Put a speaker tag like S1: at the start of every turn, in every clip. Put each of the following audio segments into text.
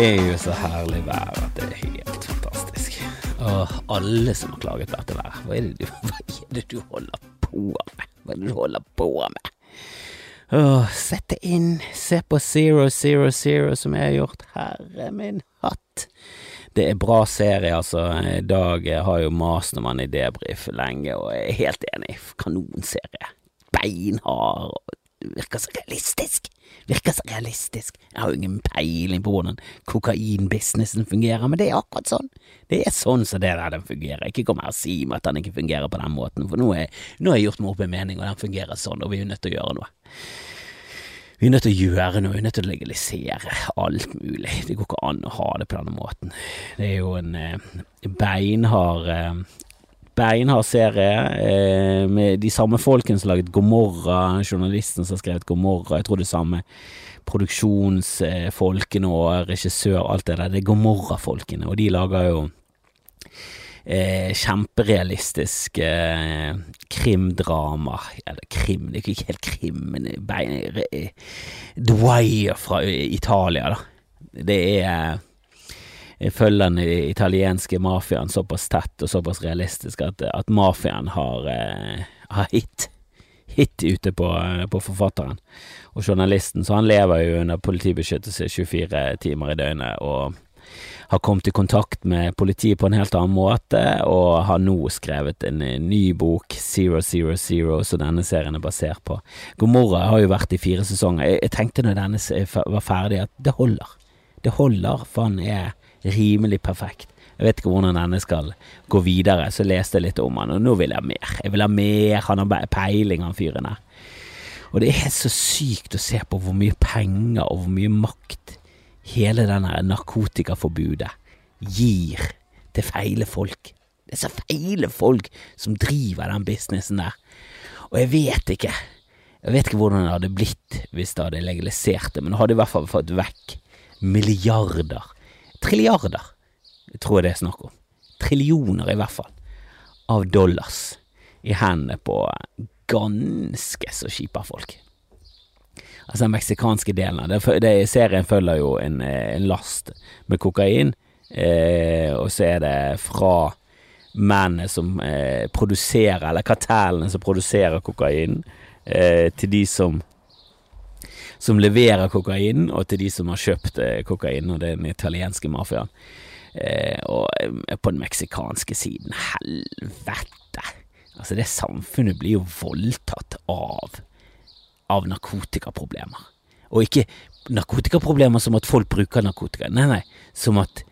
S1: Det er jo så herlig vær at det er helt fantastisk. Og alle som har klaget på dette været, hva er det du, er holder på med? Hva er det du holder på med? Sett det inn, se på Zero Zero Zero som jeg har gjort, herre min hatt. Det er bra serie, altså. Dag har jo mast om han i debrief lenge, og er helt enig. Kanonserie. Beinhard, virker så realistisk. Virker så realistisk. Jeg har jo ingen peiling på hvordan kokainbusinessen fungerer, men det er akkurat sånn. Det er sånn som det der den fungerer. Ikke kom her og si meg at den ikke fungerer på den måten, for nå, er, nå har jeg gjort meg opp en mening, og den fungerer sånn, og vi er nødt til å gjøre noe. Vi er nødt til å gjøre noe, vi er nødt til å legalisere alt mulig. Det går ikke an å ha det på denne måten. Det er jo en eh, beinhard eh, beinhard serie eh, med de samme folkene som laget Gomorra, journalisten som har skrevet Gomorra, jeg tror det samme produksjonsfolkene og regissør, alt det der, det er Gomorra-folkene, og de lager jo eh, kjemperealistisk eh, krimdrama. Eller krim, det er ikke helt krim, men bein, eh, fra Italia, da. Det er følger den italienske mafiaen såpass tett og såpass realistisk at, at mafiaen har, eh, har hit, hit ute på, på, forfatteren og journalisten, så han lever jo under politibeskyttelse 24 timer i døgnet og har kommet i kontakt med politiet på en helt annen måte, og har nå skrevet en ny bok, Zero Zero Zero, som denne serien er basert på. Gomorra har jo vært i fire sesonger. Jeg, jeg tenkte når denne var ferdig at det holder. Det holder, for han er rimelig perfekt. Jeg vet ikke hvordan denne skal gå videre, så leste jeg litt om han, og nå vil jeg mer. Jeg vil ha mer, han har peiling, han fyren her. Og det er så sykt å se på hvor mye penger og hvor mye makt hele denne narkotikaforbudet gir til feile folk. Det er så feile folk som driver den businessen der. Og jeg vet ikke, jeg vet ikke hvordan det hadde blitt hvis det hadde legalisert det, men det hadde i hvert fall fått vekk milliarder, trilliarder, tror jeg det er snakk om, trillioner i hvert fall, av dollars i hendene på ganske så kjipe folk. Altså den meksikanske delen av det, serien følger jo en, en last med kokain, eh, og så er det fra mennene som eh, produserer, eller kartellene som produserer kokain, eh, til de som som leverer kokain, og til de som har kjøpt eh, kokain, og det er den italienske mafiaen. Eh, og eh, på den meksikanske siden, helvete! Altså, det samfunnet blir jo voldtatt av av narkotikaproblemer. Og ikke narkotikaproblemer som at folk bruker narkotika, nei, nei, som at,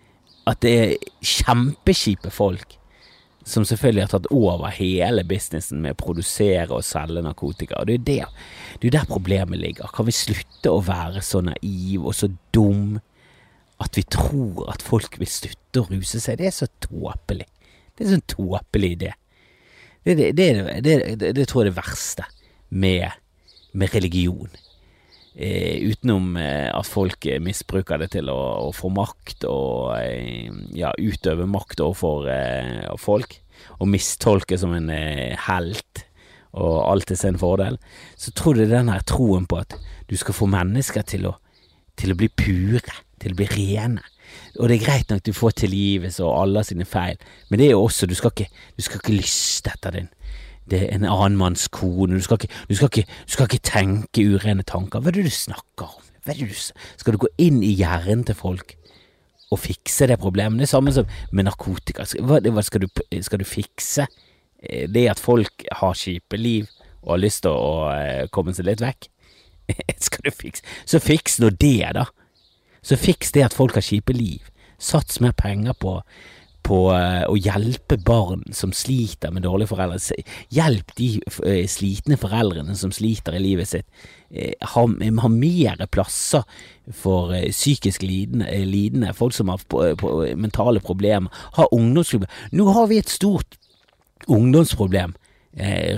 S1: at det er kjempekjipe folk som selvfølgelig har tatt over hele businessen med å produsere og selge narkotika. Og det er der, det er der problemet ligger. Kan vi slutte å være så naiv og så dum at vi tror at folk vil slutte å ruse seg? Det er så tåpelig. Det er en sånn tåpelig idé. Det, det, det, det, tror jeg er det verste med med religion. Eh, utenom eh, at folk misbruker det til å, å få makt og eh, ja, utøve makt overfor eh, folk, og mistolke som en eh, helt og alt til sin fordel, så tror du den her troen på at du skal få mennesker til å, til å bli pure, til å bli rene. Og det er greit nok du får tilgivelse og alle sine feil, men det er jo også, du skal ikke, du skal ikke lyste etter din det er en annen manns kone, du skal, ikke, du, skal ikke, du skal ikke, tenke urene tanker. Hva er det du snakker om? Du, skal du gå inn i hjernen til folk og fikse det problemet? Det er samme som med narkotika. Hva, hva skal, du, skal, du, fikse? Eh, det at folk har kjipe liv og har lyst til å eh, komme seg litt vekk? skal du fikse Så fiks nå det, da. Så fiks det at folk har kjipe liv. Sats mer penger på på eh, å hjelpe barn som sliter med dårlige foreldre. Hjelp de eh, slitne foreldrene som sliter i livet sitt. Eh, ha, ha mer plasser for psykisk lidende, lidende folk som har på, på, mentale problemer. Ha ungdomsklubber. Nå har vi et stort ungdomsproblem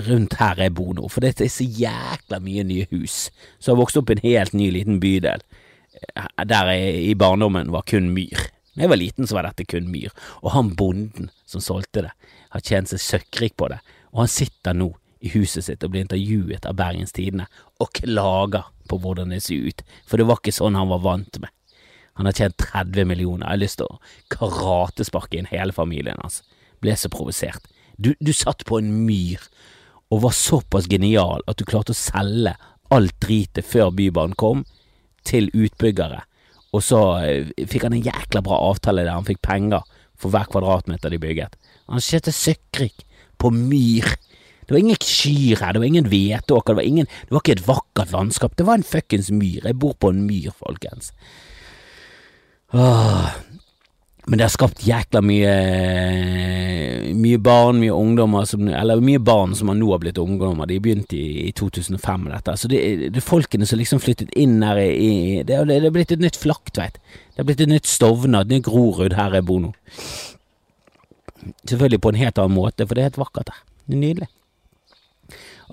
S1: rundt her jeg bor nå, for det er så jækla mye nye hus som har vokst opp i en helt ny liten bydel, der jeg i barndommen var kun myr. Da jeg var liten, så var dette kun myr, og han bonden som solgte det, har tjent seg søkkrik på det, og han sitter nå i huset sitt og blir intervjuet av Bergens Tidende og klager på hvordan det ser ut, for det var ikke sånn han var vant med. Han har tjent 30 millioner, jeg har lyst til å karatesparke inn hele familien hans. Ble så provosert. Du, du satt på en myr og var såpass genial at du klarte å selge alt dritet før Bybanen kom, til utbyggere, og så eh, fikk han en jækla bra avtale der han fikk penger for hver kvadratmeter de bygget. Han tjente søkkrik på myr. Det var ingen kyr her, det var ingen hvetåker, det, ingen, det var ikke et vakkert landskap, det var en fuckings myr. Jeg bor på en myr, folkens. Åh. Men det har skapt jækla mye Mye barn, mye ungdommer som, Eller mye barn som har nå har blitt ungdommer. De begynte i, i 2005 med dette. Så det, det folkene som liksom flyttet inn her i, i det, det, er blitt et nytt Flaktveit. Det er blitt et nytt Stovner, et nytt Grorud her jeg bor nå. Selvfølgelig på en helt annen måte, for det er helt vakkert her. Det er nydelig.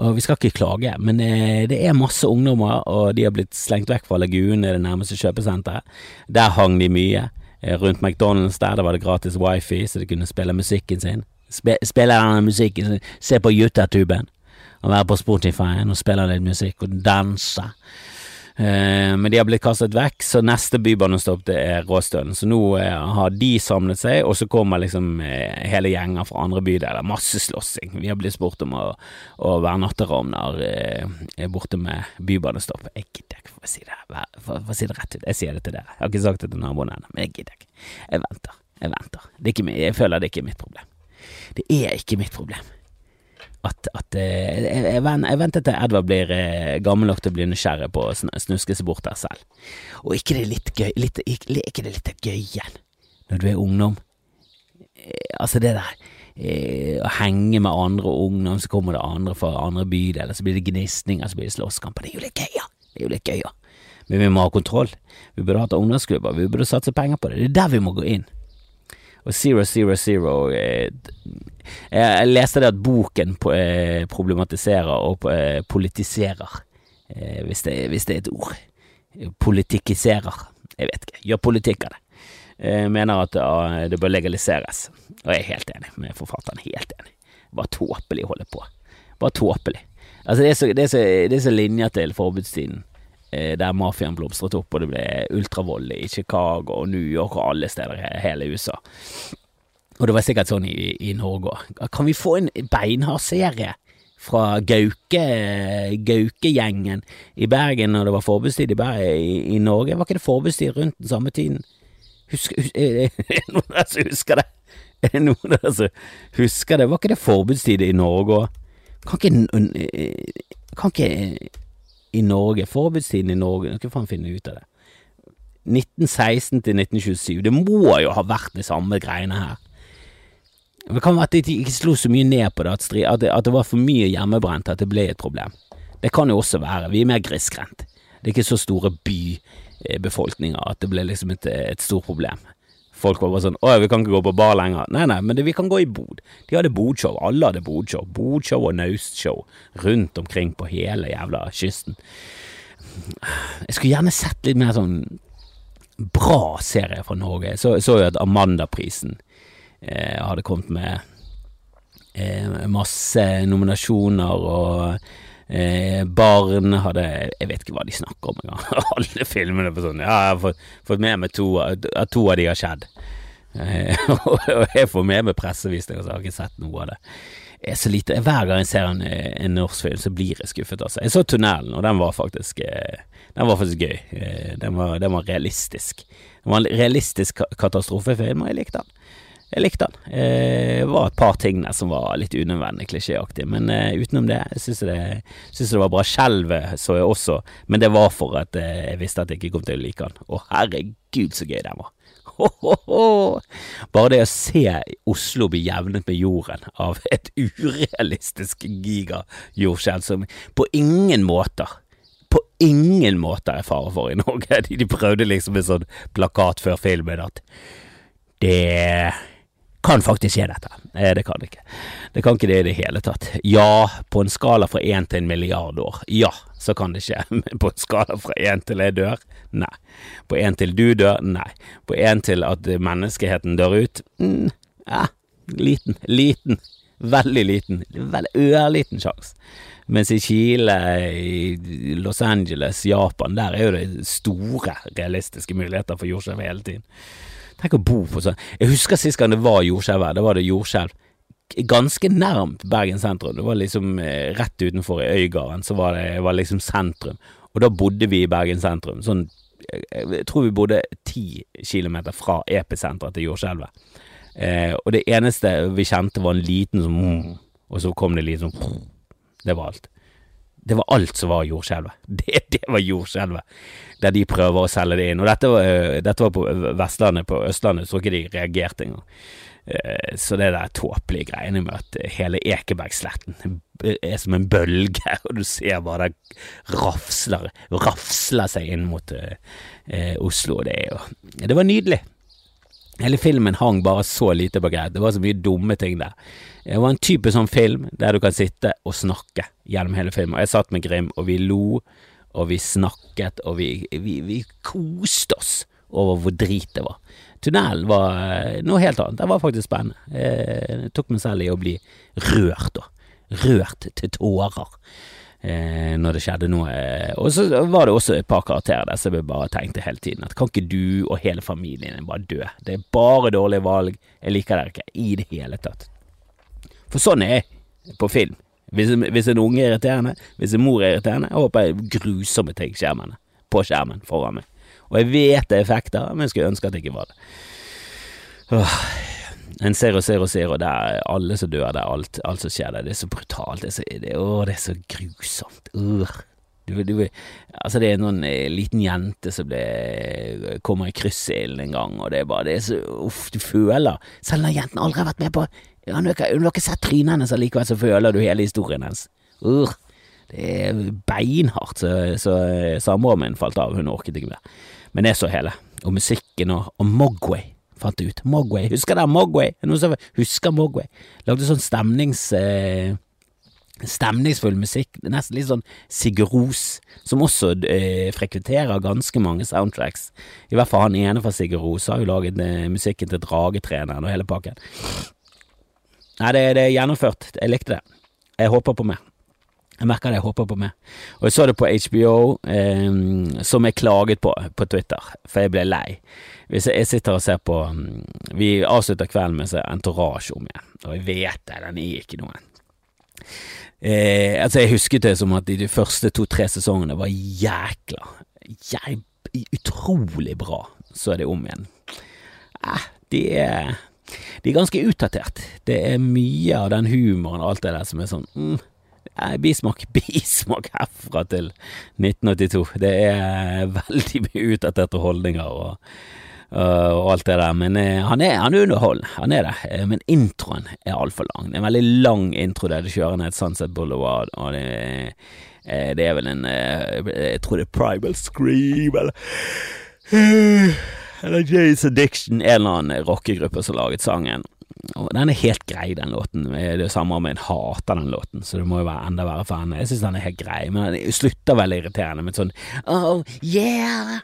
S1: Og vi skal ikke klage, men eh, det er masse ungdommer, og de har blitt slengt vekk fra Lagunen, det nærmeste kjøpesenteret. Der hang de mye. Eh, rundt McDonald's der, der var det gratis wifi, så de kunne spille musikken sin. Spe, spille denne musikken sin, se på YouTube-tuben, og være på Spotify og spille litt musikk og danse. Eh, men de har blitt kastet vekk, så neste bybanestopp det er Råstølen. Så nå eh, har de samlet seg, og så kommer liksom eh, hele gjenger fra andre bydeler. Masse slåssing. Vi har blitt spurt om å, å være natteravner borte med bybanestopp. Jeg gidder ikke, for å si det, for, for å si det rett ut. Jeg sier det til dere. Jeg har ikke sagt det til naboene ennå, men jeg gidder ikke. Jeg venter. Jeg venter. Ikke, jeg føler det ikke er mitt problem. Det er ikke mitt problem at, at eh, jeg, jeg, venter til Edvard blir eh, gammel nok til å bli nysgjerrig på å snuske seg bort der selv. Og ikke det litt gøy, litt, ikke, ikke det litt gøy igjen, når du er ungdom? Eh, altså det der å henge med andre ungdom, så kommer det andre fra andre bydeler, så blir det gnisninger, så blir det slåsskamper. Det er jo litt gøy, ja. Det er jo litt gøy, ja. Men vi må ha kontroll. Vi burde hatt ungdomsklubber, vi burde satse penger på det. Det er der vi må gå inn. Og Zero Zero Zero Jeg leste det at boken eh, problematiserer og eh, politiserer, hvis det, hvis det er et ord. Politikiserer. Jeg vet ikke. Gjør politikk av det. Jeg mener at det bør legaliseres. Og jeg er helt enig med forfatteren. Helt enig. Bare tåpelig å holde på. Bare tåpelig. Altså, det er så, det er så, det er så linjer til forbudstiden. Eh, der mafiaen blomstret opp, og det ble ultravold i Chicago og New York og alle steder i hele USA. Og det var sikkert sånn i, i Norge òg. Kan vi få en beinhard serie fra Gauke, Gauke-gjengen i Bergen når det var forbudstid i, i, i, Norge? Var ikke det forbudstid rundt den samme tiden? Husk, hus, er det noen der som husker det? Er det noen der som husker det? Var ikke det forbudstid i Norge òg? Kan Kan ikke i Norge, forbudstiden i Norge, hva faen finne ut av det? 1916 til 1927, det må jo ha vært de samme greiene her. Det kan være at de ikke slo så mye ned på det, at, at, det, at det var for mye hjemmebrent at det ble et problem. Det kan jo også være, vi er mer grisgrendt. Det er ikke så store bybefolkninger at det ble liksom et, et stort problem. Folk var bare sånn 'Å, vi kan ikke gå på bar lenger'. Nei, nei, men det, vi kan gå i bod. De hadde bodshow. Alle hadde bodshow. Bodshow og naustshow rundt omkring på hele jævla kysten. Jeg skulle gjerne sett litt mer sånn bra serie fra Norge. Så, så jo at Amandaprisen eh, hadde kommet med eh, masse nominasjoner og Eh, barn hadde Jeg vet ikke hva de snakker om engang. Alle filmene på sånn Ja, jeg har fått, med meg to, at to av de har skjedd. Eh, og jeg får med meg pressevisninger, så jeg har ikke sett noe av det. Er så lite, Hver gang jeg ser en, en norsk film, så blir jeg skuffet. Altså. Jeg så Tunnelen, og den var faktisk eh, Den var faktisk gøy. Eh, den var, den var realistisk. Det var en realistisk katastrofefilm, og jeg likte den. Jeg likte den. Eh, det var et par ting der som var litt unødvendig klisjéaktig, men uh, utenom det syns jeg det, synes det var bra. Skjelvet så jeg også, men det var for at uh, jeg visste at jeg ikke kom til å like den. Å herregud, så gøy den var. Ho, ho, ho. Bare det å se Oslo bli jevnet med jorden av et urealistisk gigajordskjelv som på ingen måter på ingen måte er fare for i Norge. De, de prøvde liksom en sånn plakat før filmen at det kan faktisk skje dette. Eh, det kan ikke. Det kan ikke det i det hele tatt. Ja, på en skala fra én til en milliard år. Ja, så kan det skje. Men på en skala fra én til jeg dør? Nei. På én til du dør? Nei. På én til at menneskeheten dør ut? Mm, ja, liten. Liten. Veldig liten. Veldig ørliten sjanse. Mens i Chile, i Los Angeles, Japan, der er jo det store realistiske muligheter for jordskjelv hele tiden. Tenk å bo på sånn Jeg husker sist gang det var jordskjelv her, da var det jordskjelv ganske nærmt Bergen sentrum. Det var liksom eh, rett utenfor i Øygarden, så var det var liksom sentrum. Og da bodde vi i Bergen sentrum. Sånn, jeg tror vi bodde ti kilometer fra episenteret til jordskjelvet. Eh, og det eneste vi kjente var en liten sånn Og så kom det litt sånn Det var alt. Det var alt som var jordskjelvet. Det, det, var jordskjelvet. Der de prøver å selge det inn. Og dette var, eh, dette var på Vestlandet. På Østlandet tror ikke de reagerte engang. Eh, så det der tåpelige greiene med at hele Ekebergsletten er som en bølge, og du ser bare det rafsler, rafsler seg inn mot eh, Oslo. Det, det var nydelig. Hele filmen hang bare så lite på greit. Det var så mye dumme ting der. Det var en type sånn film der du kan sitte og snakke gjennom hele filmen. Jeg satt med Grim, og vi lo, og vi snakket, og vi, vi, vi koste oss over hvor drit det var. Tunnelen var eh, noe helt annet. Det var faktisk spennende. Jeg tok meg selv i å bli rørt, da. Rørt til tårer. Eh, når det skjedde noe. Og så var det også et par karakterer der som jeg bare tenkte hele tiden at kan ikke du og hele familien bare dø? Det er bare dårlige valg. Jeg liker dere ikke i det hele tatt. For sånn er jeg på film. Hvis, hvis en unge er irriterende, hvis en mor er irriterende, jeg håper jeg grusomme ting skjermene, på skjermen foran meg. Og jeg vet det er effekter, men jeg skulle ønske at det ikke var det. Åh, en og ser, og det er alle som dør, det er alt, alt som skjer der. Det er så brutalt. Det er så, det, å, det er så grusomt. Uh. Du, du, altså det er noen eh, liten jente som ble, kommer i kryssilden en gang, og det er bare det er så Uff, du føler Selv når jenten aldri har vært med på ja, Du har ikke sett trynet hennes, allikevel så føler du hele historien hennes. Uh, det er beinhardt, så, så samboeren min falt av, hun orket ikke mer. Men jeg så hele, og musikken og, og Mogway fant jeg ut. Mogway. Husker dere Mogway? Noen som husker Mogway? Lagde sånn stemnings... Eh, stemningsfull musikk, nesten litt sånn Sigurd Ros, som også eh, frekventerer ganske mange soundtracks. I hvert fall han ene fra Sigurd Ros har jo laget eh, musikken til Dragetreneren og hele pakken. Nei, det, det, er gjennomført. Jeg likte det. Jeg håper på mer. Jeg merker det, jeg håper på mer. Og jeg så det på HBO, eh, som jeg klaget på på Twitter, for jeg ble lei. Hvis jeg sitter og ser på mm, Vi avslutter kvelden med å se Entourage om igjen, og jeg vet det, den er ikke noe. Eh, altså, jeg husket det som at de første to-tre sesongene var jækla jeg, utrolig bra. Så er det om igjen. Eh, de er de er ganske utdatert. Det er mye av den humoren og alt det der som er sånn mm, Bismak, bismak herfra til 1982. Det er veldig mye utdaterte holdninger og Uh, og alt det der, men uh, han er, han er underholdende, han er det. Uh, men introen er altfor lang. Det er en veldig lang intro der du kjører ned Sunset Boulevard, og det, det er vel en Jeg tror det er Primal Scream, eller Eller Jays Addiction, en eller annen rockegruppe som laget sangen. Og den er helt grei, den låten. Det er samme om jeg hater den låten, så det må jo være enda verre for henne. Jeg synes den er helt grei, men den slutter veldig irriterende med sånn Oh yeah,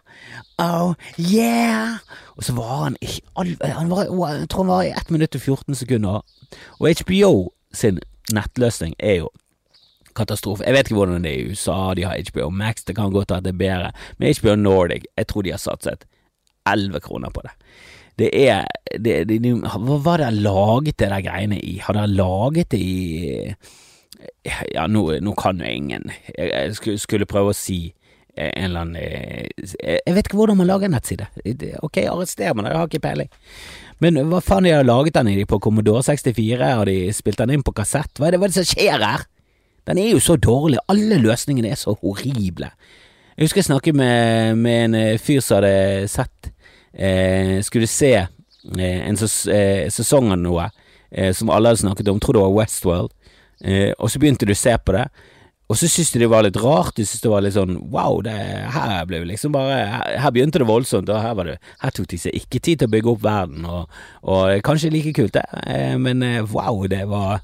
S1: oh yeah. Og så var han ikke han var, Jeg tror han var i 1 minutt og 14 sekunder. Og HBO sin nettløsning er jo katastrofe. Jeg vet ikke hvordan det er i USA, de har HBO Max, det kan godt være at det er bedre, men HBO Nordic, jeg tror de har satset elleve kroner på det. Det er det, det, Hva var det jeg laget det der greiene i? Hadde jeg laget det i Ja, nå, nå kan jo ingen Jeg skulle, prøve å si en eller annen Jeg vet ikke hvordan man lager en nettside. Ok, arrester meg, jeg har ikke peiling. Men hva faen, de har laget den i på Commodore 64, har de spilt den inn på kassett? Hva er det, hva er det som skjer her? Den er jo så dårlig, alle løsningene er så horrible. Jeg husker jeg snakket med, med en fyr som hadde sett eh, skulle se eh, en eh, sesong av noe eh, som alle hadde snakket om, tror det var Westworld, og så begynte du å se på det. Og så syntes du det var litt rart, du syntes det var litt sånn wow, det, her ble liksom bare her, her, begynte det voldsomt, og her var det Her tok de seg ikke tid til å bygge opp verden, og, og kanskje like kult, det, men wow, det var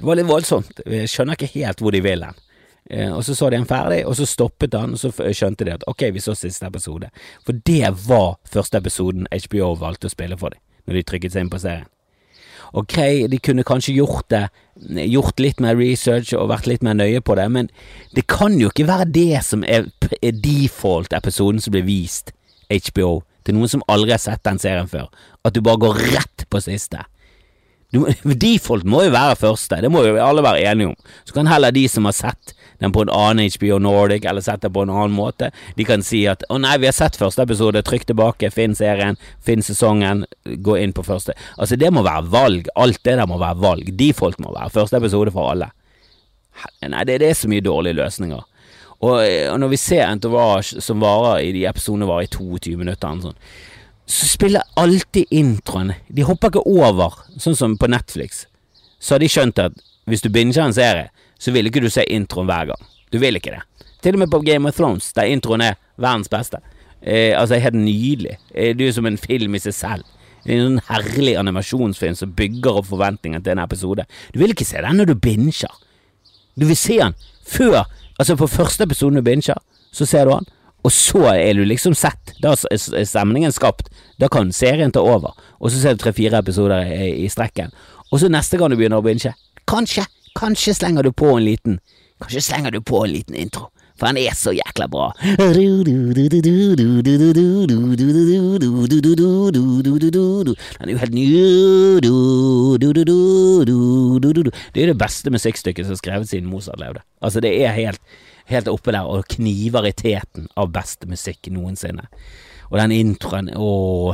S1: Det var litt voldsomt. Jeg skjønner ikke helt hvor de vil hen. Eh, og så så de den ferdig, og så stoppet han, og så skjønte de at ok, vi så siste episode. For det var første episoden HBO valgte å spille for dem, når de trykket seg inn på serien. Ok, de kunne kanskje gjort det, gjort litt mer research og vært litt mer nøye på det, men det kan jo ikke være det som er, er default-episoden som blir vist HBO til noen som aldri har sett den serien før, at du bare går rett på siste. Du, default må jo være første, det må jo alle være enige om. Så kan heller de som har sett den på en annen HBO Nordic, eller sett den på en annen måte, de kan si at 'Å nei, vi har sett første episode, trykk tilbake, finn serien, finn sesongen, gå inn på første'. Altså, det må være valg. Alt det der må være valg. De folk må være første episode for alle. Nei, det, det er så mye dårlige løsninger. Og, og når vi ser Entourage som varer i de episodene varer i 22 minutter, sånn, så spiller alltid introen De hopper ikke over, sånn som på Netflix. Så har de skjønt at hvis du binger en serie, så vil ikke du se introen hver gang. Du vil ikke det. Til og med på Game of Thrones, der introen er verdens beste. Eh, altså, helt nydelig. Eh, det er som en film i seg selv. En sånn herlig animasjonsfilm som bygger opp forventningene til en episode. Du vil ikke se den når du binger. Du vil se den før Altså, på første episoden du binger, så ser du den, og så er du liksom sett. Da er stemningen skapt. Da kan serien ta over. Og så ser du tre-fire episoder i, i strekken. Og så neste gang du begynner å binge, kanskje Kanskje slenger du på en liten Kanskje slenger du på en liten intro, for han er så jækla bra. Han er jo helt ny Det er det beste musikkstykket som er skrevet siden Mozart levde. Altså, det er helt, helt oppe der og kniver i teten av beste musikk noensinne. Og den introen, åh,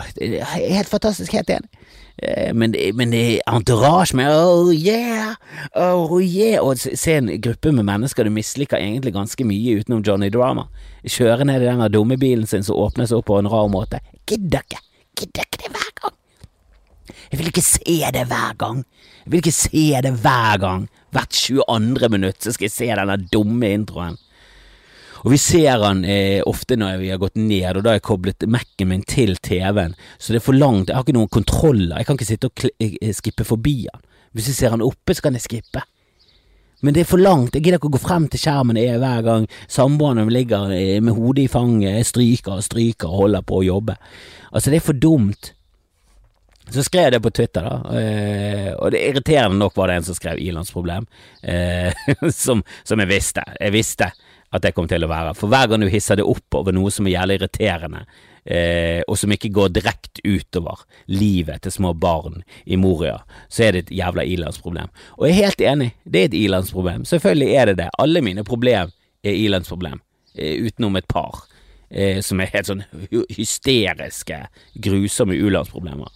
S1: helt fantastisk, helt enig. Eh, men, men entourage med oh yeah, oh yeah Og se en gruppe med mennesker du misliker egentlig ganske mye utenom Johnny Drama. Kjøre ned i den dumme bilen sin som åpnes opp på en rar måte. Gidder ikke, gidder ikke det hver gang. Jeg vil ikke se det hver gang. Jeg vil ikke se det hver gang. Hvert 22. minutt så skal jeg se denne dumme introen. Og vi ser han eh, ofte når vi har gått ned, og da har jeg koblet Mac-en min til TV-en, så det er for langt, jeg har ikke noen kontroller, jeg kan ikke sitte og eh, skippe forbi han. Hvis jeg ser han oppe, så kan jeg skippe. Men det er for langt, jeg gidder ikke å gå frem til skjermen hver gang samboeren ligger eh, med hodet i fanget, jeg stryker og stryker og holder på å jobbe. Altså, det er for dumt. Så skrev jeg det på Twitter, da, eh, og det irriterende nok var det en som skrev ilandsproblem, eh, som, som jeg visste. Jeg visste at det kommer til å være. For hver gang du hisser det opp over noe som er jævlig irriterende, eh, og som ikke går direkte utover livet til små barn i Moria, så er det et jævla ilandsproblem. Og jeg er helt enig, det er et ilandsproblem. Selvfølgelig er det det. Alle mine problem er ilandsproblem, eh, utenom et par. Eh, som er helt sånn hysteriske, grusomme u-landsproblemer.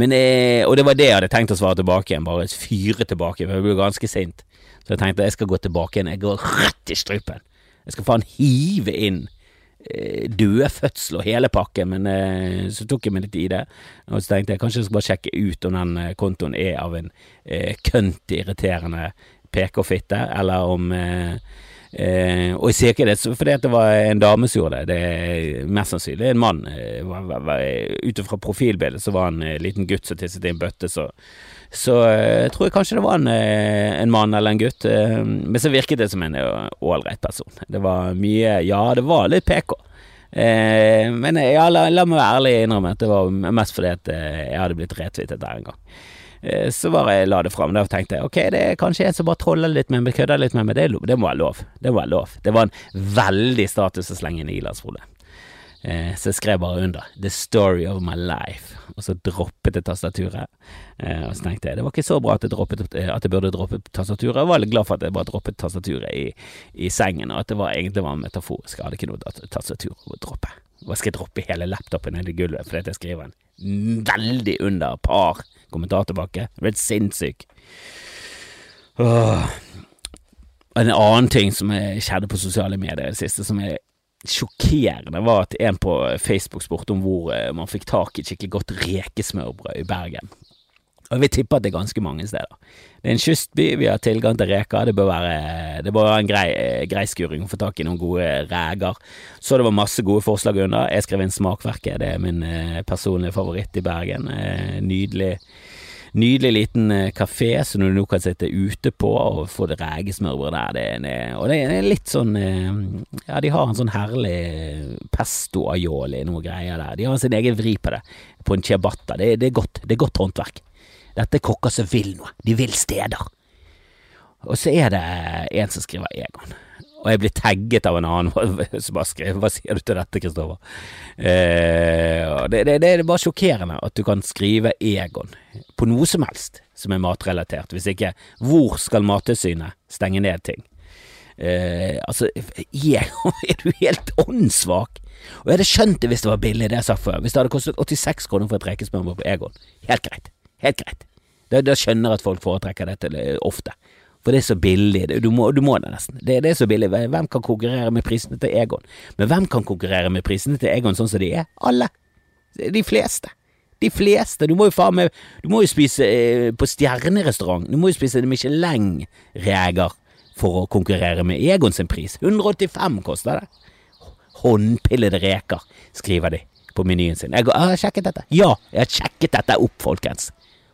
S1: Eh, og det var det jeg hadde tenkt å svare tilbake igjen, bare fyre tilbake, for jeg ble ganske sint. Så jeg tenkte jeg skal gå tilbake igjen, jeg går rett i strupen. Jeg skal faen hive inn eh, døde fødsel og hele pakken, men eh, så tok jeg meg litt i det. Og så tenkte jeg kanskje jeg skal bare sjekke ut om den eh, kontoen er av en eh, kønt irriterende PK-fitte, eller om eh, eh, Og jeg sier ikke det fordi det var en dame som gjorde det, det er mest sannsynlig en mann. Eh, Ut fra profilbildet så var han en liten gutt som tisset i en bøtte, så så jeg tror jeg kanskje det var en, en, mann eller en gutt. Men så virket det som en ålreit person. Det var mye Ja, det var litt PK. Eh, men ja, la, la, meg være ærlig innrømme at det var mest fordi at jeg hadde blitt retweetet der en gang. Eh, så bare jeg la det fram. Da tenkte jeg ok, det er kanskje en som bare troller litt med meg, kødder litt med meg. Det, det, må være lov. Det må være lov. Det var en veldig status å slenge inn i Ilandsfrode. Eh, så jeg skrev bare under 'The story of my life', og så droppet jeg tastaturet. Eh, og så tenkte jeg det var ikke så bra at jeg, droppet, at jeg burde droppe tastaturet. Jeg var litt glad for at jeg bare droppet tastaturet i, i sengen, og at det var egentlig var metaforisk. Jeg hadde ikke noe tastatur å droppe. Hva skal jeg droppe hele laptopen ned i gulvet fordi jeg skriver en veldig under par kommentar tilbake. Det ble sinnssyk. Åh. En annen ting som skjedde på sosiale medier i det siste, som er sjokkerende, var at en på Facebook spurte om hvor eh, man fikk tak i skikkelig godt rekesmørbrød i Bergen. Og jeg vil tippe at det er ganske mange steder. Det er en kystby, vi har tilgang til reker, det bør være, det bør være en grei, eh, grei skuring å få tak i noen gode reker. Så det var masse gode forslag under. Jeg skrev inn Smakverket, det er min eh, personlige favoritt i Bergen. Nydelig Nydelig liten eh, kafé som du nå kan sitte ute på og få det regesmørbrød der. Det er, og det er litt sånn eh, Ja, de har en sånn herlig pesto aioli, noe greier der. De har sin egen vri på det, på en ciabatta. Det, det, er godt, det er godt håndverk. Dette er kokker som vil noe. De vil steder. Og så er det en som skriver Egon. Og jeg blir tagget av en annen som bare skrev Hva sier du til dette, Kristoffer? Eh, det, det, det, er bare sjokkerende at du kan skrive Egon på noe som helst som er matrelatert. Hvis ikke, hvor skal Mattilsynet stenge ned ting? Eh, altså, Egon, er du helt åndssvak? Og jeg hadde skjønt det hvis det var billig, det jeg sa før. Hvis det hadde kostet 86 kroner for et rekesmørbrød på Egon. Helt greit. Helt greit. Da, skjønner jeg at folk foretrekker dette ofte. For det er så billig. Du må, du må det nesten. Det, det, er så billig. Hvem kan konkurrere med prisene til Egon? Men hvem kan konkurrere med prisene til Egon sånn som de er? Alle. De fleste. De fleste. Du må jo faen meg Du må jo spise eh, på stjernerestaurant. Du må jo spise Michelin-reger for å konkurrere med Egon sin pris. 185 koster det. Håndpillede reker, skriver de på menyen sin. Jeg har sjekket dette. Ja, jeg har sjekket dette opp, folkens.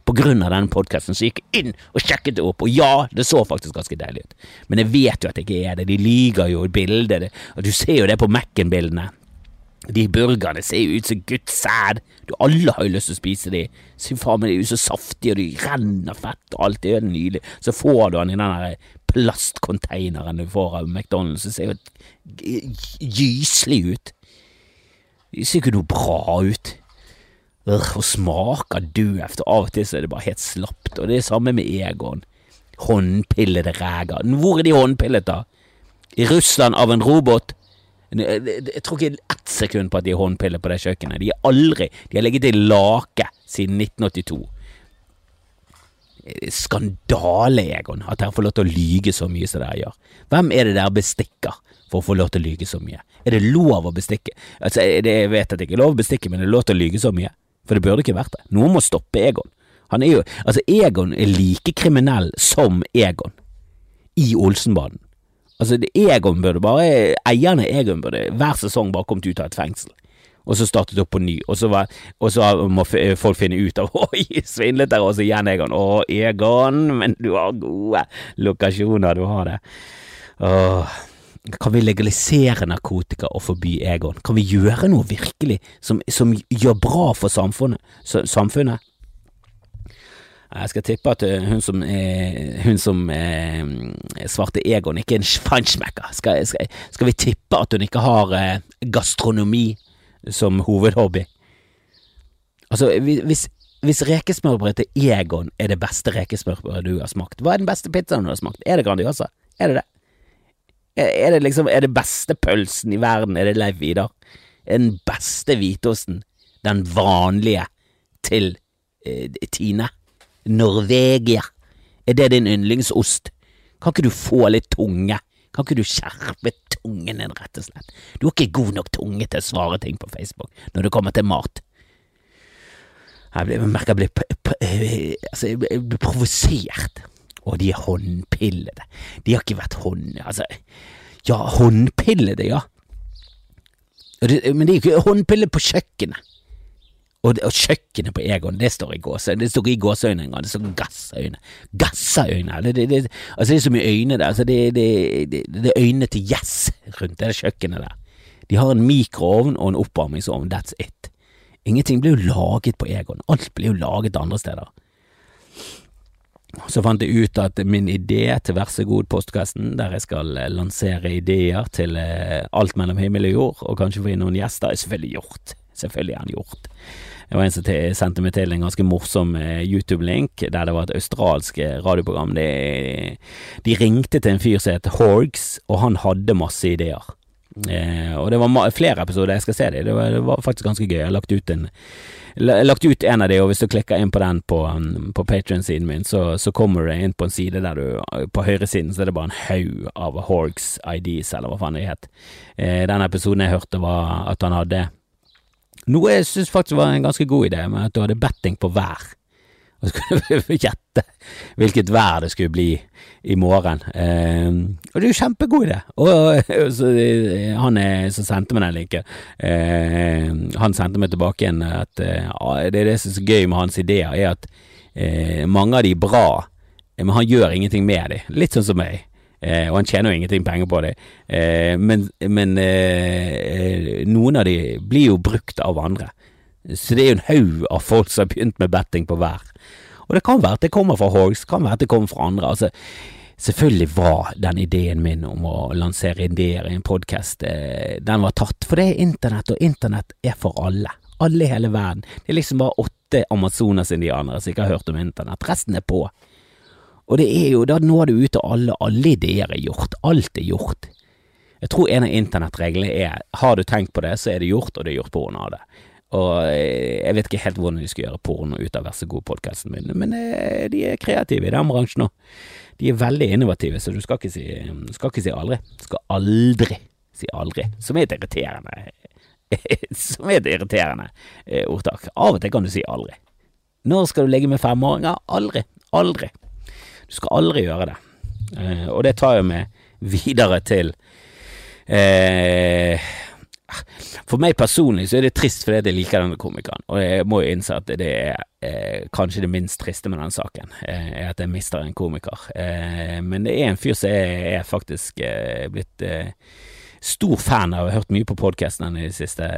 S1: På grunn av denne podkasten så gikk jeg inn og sjekket det opp, og ja, det så faktisk ganske deilig ut. Men jeg vet jo at det ikke er det. De lyver jo i bildet, og du ser jo det på Mac-en-bildene. De burgerne ser jo ut som Guds sæd. Alle har jo lyst til å spise de. Så faen meg, de er jo så saftige, og de renner fett, og alt det er jo nydelig. Så får du den i den der plastkonteineren du får av McDonald's, det ser jo gyselig ut. Det ser ikke noe bra ut og smaker døvt, og av og til så er det bare helt slapt. Og det er samme med Egon. Håndpillede ræger. Hvor er de håndpillet, da? I Russland av en robot? Jeg tror ikke ett sekund på at de er håndpillet på det kjøkkenet. De er aldri De har ligget i lake siden 1982. Skandale, Egon, at dere får lov til å lyge så mye som dere gjør. Hvem er det dere bestikker for å få lov til å lyge så mye? Er det lov å bestikke? Altså, jeg vet at det ikke er lov å bestikke, men det er lov til å lyge så mye? For det burde ikke vært det. Noen må stoppe Egon. Han er jo, altså Egon er like kriminell som Egon i Olsenbanen. Altså, Egon burde bare, eierne Egon burde hver sesong bare kommet ut av et fengsel. Og så startet opp på ny, og så, var, og så må folk finne ut av Oi, svindlet der også igjen, Egon. Å, Egon, men du har gode lokasjoner, du har det. Åh. Kan vi legalisere narkotika og forby Egon? Kan vi gjøre noe virkelig som, som gjør bra for samfunnet? samfunnet? Jeg skal tippe at eh, hun som, eh, hun som eh, svarte Egon ikke er en feinschmecker. Skal, skal, skal, vi tippe at hun ikke har eh, gastronomi som hovedhobby? Altså, hvis, hvis rekesmørbrød til Egon er det beste rekesmørbrødet du har smakt, hva er den beste pizzaen du har smakt? Er det Grandiosa? Er det det? Er det liksom Er det beste pølsen i verden, er det Leif Vidar? Er den beste hvitosten den vanlige til eh, Tine? Norvegia? Er det din yndlingsost? Kan ikke du få litt tunge? Kan ikke du skjerpe tungen din, rett og slett? Du har ikke god nok tunge til å svare ting på Facebook når det kommer til mat. Jeg, merker jeg blir, altså, jeg blir provosert og de er håndpillede. De har ikke vært hånd... Altså, ja, håndpillede, ja. Men det er ikke håndpille på kjøkkenet. Og, og, kjøkkenet på Egon, det står i gåseøyne. Det står i gåseøyne engang, det står gassøyne. Gassøyne! Det, det, det, altså, det er så mye øyne der. Altså, det, er øynene til gjess rundt det kjøkkenet der. De har en mikroovn og en oppvarmingsovn, that's it. Ingenting blir jo laget på Egon. Alt blir jo laget andre steder. Så fant jeg ut at min idé til Vær så god-postkassen, der jeg skal eh, lansere ideer til eh, alt mellom himmel og jord, og kanskje få inn noen gjester, er selvfølgelig gjort. Selvfølgelig er den gjort. Det var en som sendte meg til en ganske morsom eh, YouTube-link, der det var et australsk radioprogram. De, de ringte til en fyr som het Horgs, og han hadde masse ideer. Eh, og det var flere episoder, jeg skal se dem. Det, det, var faktisk ganske gøy. Jeg har lagt ut en lagt ut en av de, og hvis du klikker inn på den på, um, på Patrion-siden min, så, så, kommer du inn på en side der du På høyresiden så er det bare en haug av Horgs IDs, eller hva faen det het. Eh, den episoden jeg hørte, var at han hadde noe jeg syns faktisk var en ganske god idé, med at du hadde betting på vær. Og så kunne du gjette hvilket vær det skulle bli i morgen. Eh, og det er jo kjempegod idé. Og, og så, eh, han er, som sendte meg den linken, eh, han sendte meg tilbake igjen at eh, det er det som er så gøy med hans ideer, er at eh, mange av de er bra, men han gjør ingenting med dem. Litt sånn som meg. Eh, og han tjener jo ingenting penger på det. men, men noen av de blir jo brukt av andre. Så det er jo en haug av folk som har begynt med betting på vær. Og det kan være at det kommer fra Hogs, kan være at det kommer fra andre. altså Selvfølgelig var den ideen min om å lansere ideer i en podkast, eh, den var tatt. For det er internett, og internett er for alle. Alle i hele verden. Det er liksom bare åtte Amazonas-indianere som ikke har hørt om internett. Resten er på. Og det er jo, da når du ut til alle. Alle ideer er gjort. Alt er gjort. Jeg tror en av internettreglene er har du tenkt på det, så er det gjort, og det er gjort på grunn av det. Og eh, jeg vet ikke helt hvordan de skal gjøre porno ut av Vær så god-podkasten min, men eh, de er kreative i den bransjen òg. De er veldig innovative, så du skal ikke si, skal ikke si aldri. Du skal aldri si aldri, som er et irriterende som er et irriterende eh, ordtak. Av og til kan du si aldri. Når skal du ligge med femåringer? Aldri. Aldri. Du skal aldri gjøre det. og det tar jo meg videre til eh, for meg personlig så er det trist fordi jeg liker denne komikeren, og jeg må jo innse at det er eh, kanskje det minst triste med denne saken, eh, er at jeg mister en komiker. Eh, men det er en fyr som jeg er faktisk eh, blitt eh, stor fan av, jeg har hørt mye på podkasten i det siste,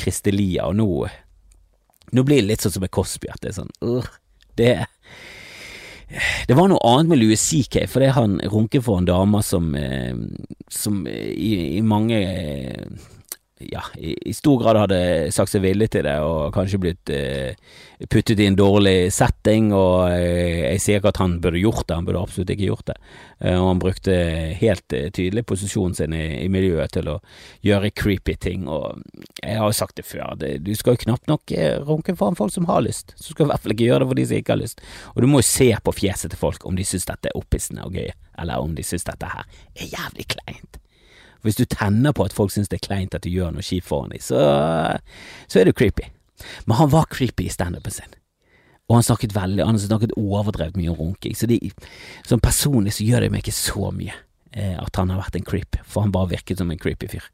S1: Kristelia, og nå, nå blir det litt sånn som med Cosby, at det er sånn uh, det det var noe annet med Louis CK, fordi han runket for en dame som, som i, i mange ja, i, i, stor grad hadde sagt seg villig til det, og kanskje blitt eh, puttet i en dårlig setting, og eh, jeg sier ikke at han burde gjort det, han burde absolutt ikke gjort det, eh, og han brukte helt eh, tydelig posisjonen sin i, i, miljøet til å gjøre creepy ting, og jeg har jo sagt det før, det, du skal jo knapt nok eh, runke foran folk som har lyst, så skal du i hvert fall ikke gjøre det for de som ikke har lyst, og du må jo se på fjeset til folk om de synes dette er opphissende og gøy, eller om de synes dette her er jævlig kleint. Hvis du tenner på at folk syns det er kleint at du gjør noe kjipt foran dem, så, så er du creepy. Men han var creepy i standupen sin. Og han snakket veldig, han snakket overdrevet mye om runking, så de, som personlig så gjør det meg ikke så mye eh, at han har vært en creep, for han bare virket som en creepy fyr.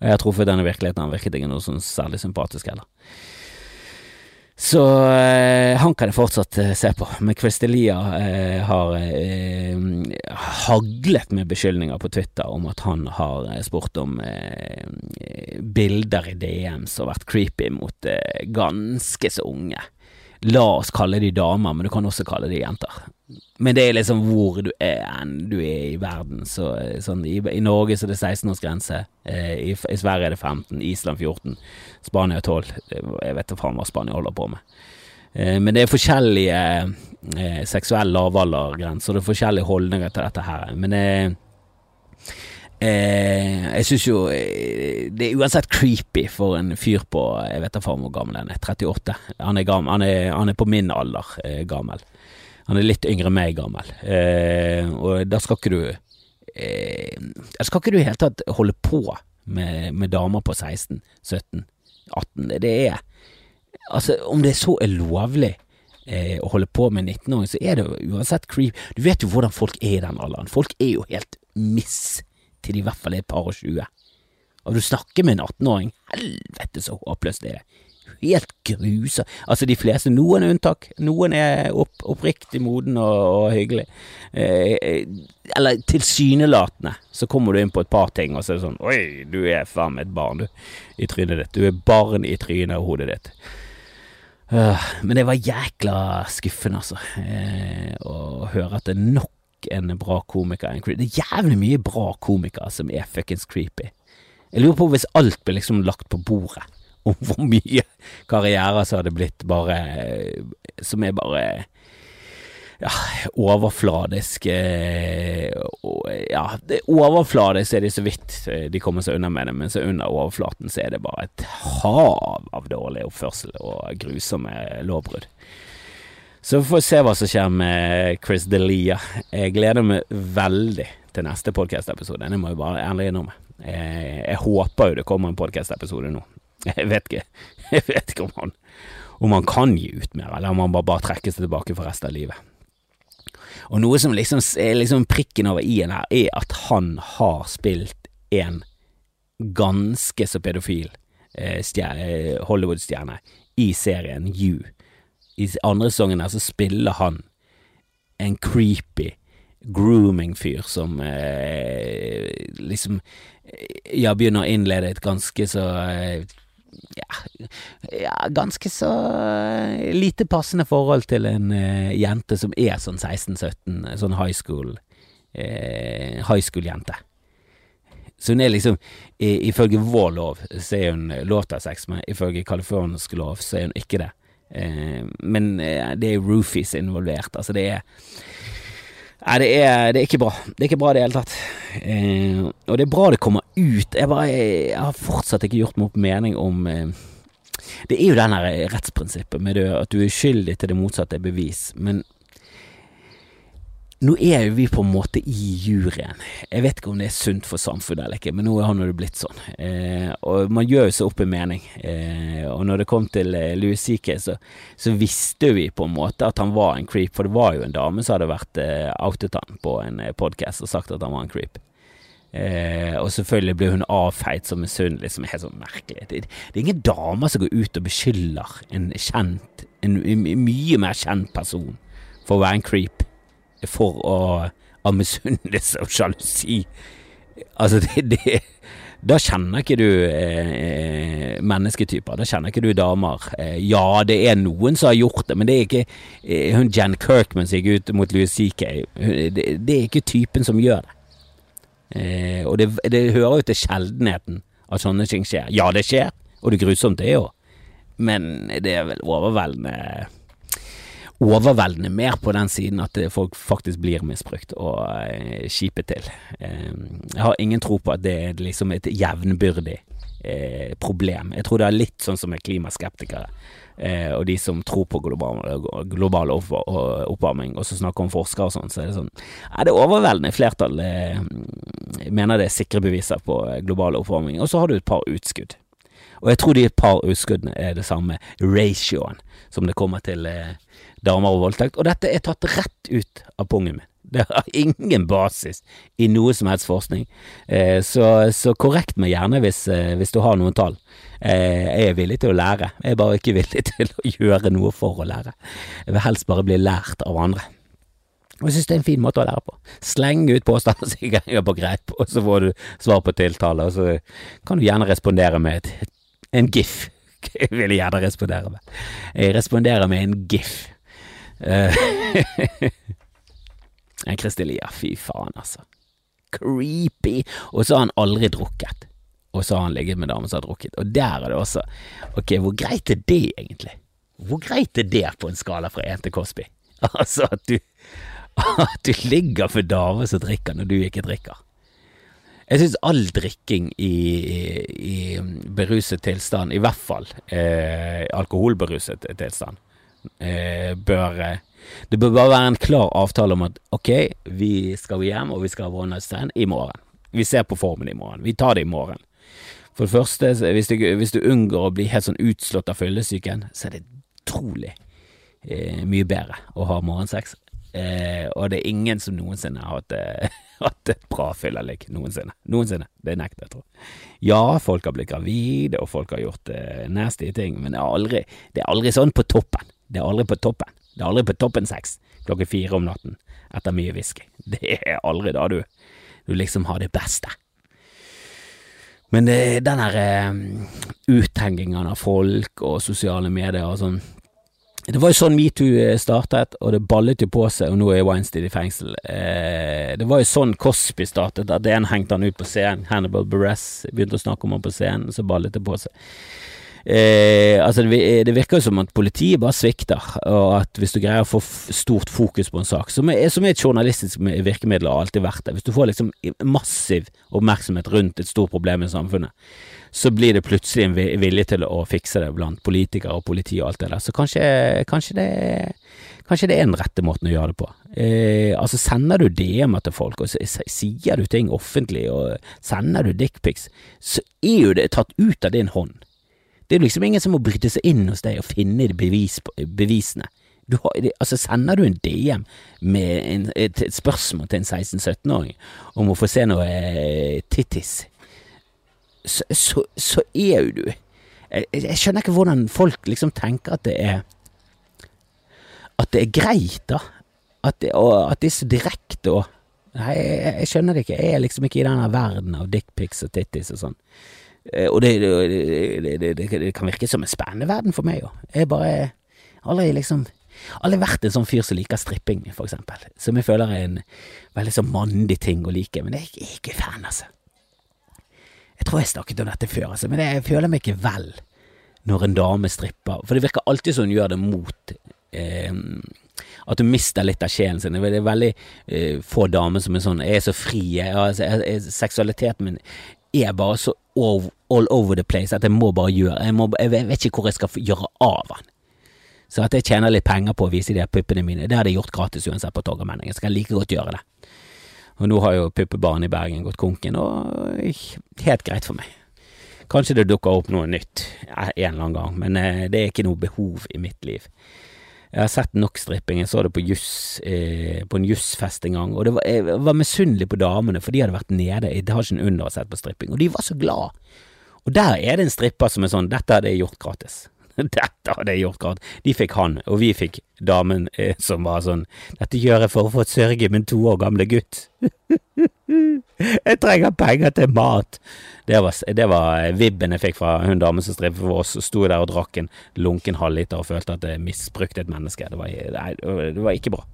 S1: Og jeg har truffet denne virkeligheten, han virket ikke noe sånn særlig sympatisk heller. Så eh, han kan jeg fortsatt eh, se på, men Christelia eh, har eh, haglet med beskyldninger på Twitter om at han har eh, spurt om eh, bilder i DMs og vært creepy mot ganske så unge. La oss kalle de damer, men du kan også kalle de jenter. Men det er liksom hvor du er du er i verden. Så, sånn, i, i, Norge så er det 16-årsgrense, eh, i, i, Sverige er det 15, Island 14, Spania 12. Jeg vet da faen hva Spania holder på med. Eh, men det er forskjellige eh, seksuelle lavaldergrenser, og det er forskjellige holdninger til dette her. Men eh, Eh, jeg syns jo eh, det er uansett creepy for en fyr på Jeg vet da faen hvor gammel han er. 38. Han er, gammel, han er, han er på min alder eh, gammel. Han er litt yngre enn meg gammel. Eh, og da skal ikke du eh, Skal ikke du i det hele tatt holde på med, med damer på 16, 17, 18. Det er Altså, om det så er lovlig eh, å holde på med 19-åring, så er det uansett creepy. Du vet jo hvordan folk er i den alderen. Folk er jo helt miss til de i hvert fall er et par og tjue. Og du snakker med en 18-åring, helvete så håpløst det er. Helt grusa. Altså, de fleste, noen er unntak, noen er opp, oppriktig moden og, og hyggelig. Eh, eller tilsynelatende, så kommer du inn på et par ting, og så er det sånn Oi, du er faen meg et barn, du, i trynet ditt. Du er barn i trynet og hodet ditt. Uh, men det var jækla skuffende, altså, eh, å høre at det er nok en bra komiker En. Det er jævlig mye bra komikere som er fuckings creepy. Jeg lurer på hvis alt blir liksom lagt på bordet, om hvor mye karrierer som hadde blitt bare Som er bare ja, overfladisk Ja, det er overfladisk er de så vidt de kommer seg unna med det, men så under overflaten så er det bare et hav av dårlig oppførsel og grusomme lovbrudd. Så vi får se hva som skjer med Chris Delia. Jeg gleder meg veldig til neste podkast-episode. Det må jeg bare ærlig innrømme. Jeg, jeg håper jo det kommer en podkast-episode nå. Jeg vet ikke, jeg vet ikke om, han, om han kan gi ut mer, eller om han bare, bare trekker seg tilbake for resten av livet. Og noe som liksom er liksom prikken over i-en her, er at han har spilt en ganske så pedofil eh, Hollywood-stjerne i serien You i andre sesongen her så spiller han en creepy grooming-fyr som eh, liksom Ja, begynner å innlede et ganske så eh, ja, ja, ganske så lite passende forhold til en eh, jente som er sånn 16-17, sånn high school eh, high school-jente. Så hun er liksom, i, ifølge vår lov, så er hun lov til å ha sex, men ifølge californisk lov så er hun ikke det. Eh, men det er roofies involvert, altså det er Nei, det er, det er, ikke bra. Det er ikke bra i det hele tatt. Eh, og det er bra det kommer ut. Jeg, bare, jeg har fortsatt ikke gjort meg opp mening om eh, Det er jo den rettsprinsippet med det, at du er skyldig til det motsatte er bevis, men nå er jo vi på en måte i juryen. Jeg vet ikke om det er sunt for samfunnet eller ikke, men nå har det blitt sånn. Eh, og man gjør jo seg opp en mening. Eh, og når det kom til eh, Louis C.K., så, så, visste vi på en måte at han var en creep, for det var jo en dame som hadde vært eh, outet han på en eh, podkast og sagt at han var en creep. Eh, og selvfølgelig blir hun avfeit som misunnelig, som er helt sånn merkelig. Det, det, er ingen damer som går ut og beskylder en kjent, en, en mye mer kjent person for å være en creep for å av misunnelse og sjalusi. Altså, det, det, Da kjenner ikke du eh, mennesketyper. Da kjenner ikke du damer. Eh, ja, det er noen som har gjort det, men det er ikke eh, hun Jan Kirkman som gikk ut mot Louis C.K. Det, det, er ikke typen som gjør det. Eh, og det, det hører jo til sjeldenheten at sånne ting skjer. Ja, det skjer, og det er grusomt, det òg, men det er vel overveldende overveldende mer på den siden at folk faktisk blir misbrukt og eh, kjipe til. Eh, jeg har ingen tro på at det er liksom et jevnbyrdig eh, problem. Jeg tror det er litt sånn som med klimaskeptikere eh, og de som tror på global, global oppvarming, og så snakker om forskere og sånn, så er det sånn ja, Det overveldende flertall eh, mener det er sikre beviser på global oppvarming, og så har du et par utskudd. Og jeg tror de et par utskuddene er det samme ratioen som det kommer til eh, damer og voldtekt, og dette er tatt rett ut av pungen min. Det har ingen basis i noe som helst forskning, eh, så, så, korrekt meg gjerne hvis, eh, hvis, du har noen tall. Eh, jeg er villig til å lære, jeg er bare ikke villig til å gjøre noe for å lære. Jeg vil helst bare bli lært av andre. Og jeg synes det er en fin måte å lære på. Slenge ut påstander som ikke er på greip, og så får du svar på tiltale, og så kan du gjerne respondere med et, en gif. Jeg vil gjerne respondere med. Jeg responderer med en gif. Uh, Kristelia, fy faen, altså. Creepy. Og så har han aldri drukket. Og så har han ligget med damer som har drukket. Og der er det også Ok, hvor greit er det egentlig? Hvor greit er det på en skala fra én til Cosby? Altså at du, at du ligger for damer som drikker når du ikke drikker. Jeg syns all drikking i, i, beruset tilstand, i hvert fall eh, alkoholberuset tilstand, eh, bør eh, Det bør bare være en klar avtale om at ok, vi skal hjem og vi skal ha one i morgen. Vi ser på formen i morgen. Vi tar det i morgen. For det første, hvis du, hvis du unngår å bli helt sånn utslått av fyllesyken, så er det utrolig eh, mye bedre å ha morgensex. Eh, og det er ingen som noensinne har hatt, eh, hatt et bra fylleligg. Noensinne. Noensinne. Det nekter jeg, tror Ja, folk har blitt gravide, og folk har gjort eh, nasty ting, men det er, aldri, det er aldri sånn på toppen. Det er aldri på toppen. Det er aldri på toppen seks klokken fire om natten etter mye whisky. Det er aldri da du, du liksom har det beste. Men det, den her uh, uthengingen av folk og sosiale medier og sånn det var jo sånn metoo eh, startet, og det ballet jo på seg, og nå er Weinstein i fengsel. Eh, det var jo sånn Cosby startet, at én hengte han ut på scenen. Hannibal Buress begynte å snakke om han på scenen, så ballet det på seg. Eh, altså det, det, virker jo som at politiet bare svikter, og at hvis du greier å få stort fokus på en sak, som er, som er et journalistisk virkemiddel og har alltid vært det, hvis du får liksom massiv oppmerksomhet rundt et stort problem i samfunnet, så blir det plutselig en vilje til å fikse det blant politikere og politi og alt det der. Så kanskje, kanskje, det, kanskje det er den rette måten å gjøre det på. Eh, altså Sender du DM-er til folk, og sier du ting offentlig, og sender du dickpics, så er jo det tatt ut av din hånd. Det er liksom ingen som må bryte seg inn hos deg og finne bevis, bevisene. Du har, altså Sender du en DM med en, et, et, spørsmål til en 16-17-åring om å få se noe eh, tittis så, så, så er jo du jeg, jeg, skjønner ikke hvordan folk liksom tenker at det er At det er greit, da. At det, og, at det er så direkte og Nei, jeg, jeg, skjønner det ikke. Jeg er liksom ikke i denne verden av dickpics og tittis og sånn. Eh, og det, det, det, det, kan virke som en spennende verden for meg òg. Jeg bare aldri liksom Aldri vært en sånn fyr som liker stripping, for eksempel. Som jeg føler er en veldig sånn mandig ting å like, men jeg er ikke fan, altså. Jeg tror jeg snakket om dette før, altså, men jeg føler meg ikke vel når en dame stripper, for det virker alltid som hun gjør det mot eh, at hun mister litt av sjelen sin. Det er veldig eh, få damer som er sånn Jeg er så fri. Jeg, altså, jeg, jeg, seksualiteten min er bare så all, over the place at jeg må bare gjøre Jeg, må, jeg vet ikke hvor jeg skal gjøre av den. Så at jeg tjener litt penger på å vise de puppene mine, det hadde jeg gjort gratis uansett på Torgallmenningen. Jeg like godt gjøre det. Og nå har jo puppebarn i Bergen gått konken, og helt greit for meg. Kanskje det dukker opp noe nytt en eller annen gang, men eh, det er ikke noe behov i mitt liv. Jeg har sett nok stripping. Jeg så det på, just, eh, på en jussfest en gang. Og var, jeg var misunnelig på damene, for de hadde vært nede etasjen under og sett på stripping, og de var så glad. Og der er det en stripper som er sånn 'Dette hadde jeg gjort gratis'. Dette hadde jeg gjort gratis. De fikk han, og vi fikk damen eh, som var sånn 'Dette gjør jeg for å få sørge min to år gamle gutt'. jeg trenger penger til mat. Det var, det var vibben jeg fikk fra hun damen som strippet for oss, sto der og drakk en lunken halvliter og følte at jeg misbrukte et menneske. Det var, nei, det var ikke bra.